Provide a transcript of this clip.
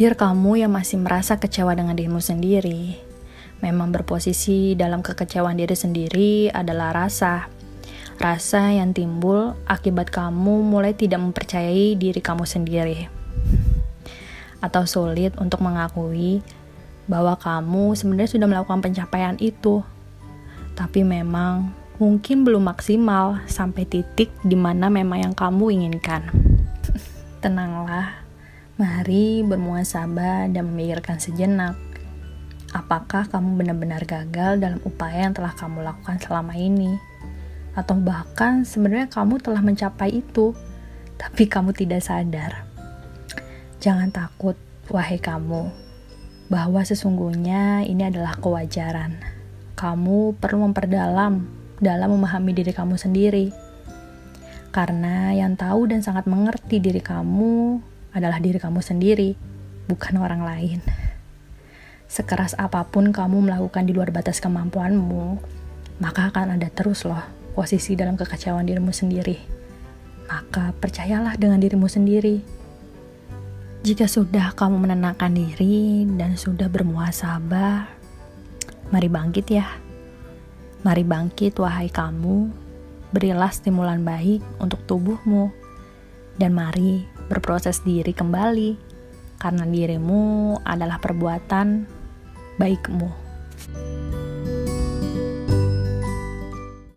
Dear kamu yang masih merasa kecewa dengan dirimu sendiri, memang berposisi dalam kekecewaan diri sendiri adalah rasa. Rasa yang timbul akibat kamu mulai tidak mempercayai diri kamu sendiri. Atau sulit untuk mengakui bahwa kamu sebenarnya sudah melakukan pencapaian itu. Tapi memang mungkin belum maksimal sampai titik di mana memang yang kamu inginkan. Tenanglah, mari bermuasabah dan memikirkan sejenak. Apakah kamu benar-benar gagal dalam upaya yang telah kamu lakukan selama ini? Atau bahkan sebenarnya kamu telah mencapai itu, tapi kamu tidak sadar. Jangan takut, wahai kamu, bahwa sesungguhnya ini adalah kewajaran. Kamu perlu memperdalam dalam memahami diri kamu sendiri. Karena yang tahu dan sangat mengerti diri kamu adalah diri kamu sendiri, bukan orang lain. Sekeras apa pun kamu melakukan di luar batas kemampuanmu, maka akan ada terus loh posisi dalam kekacauan dirimu sendiri. Maka percayalah dengan dirimu sendiri. Jika sudah kamu menenangkan diri dan sudah bermuasabah, mari bangkit ya. Mari bangkit, wahai kamu, berilah stimulan baik untuk tubuhmu, dan mari berproses diri kembali, karena dirimu adalah perbuatan baikmu.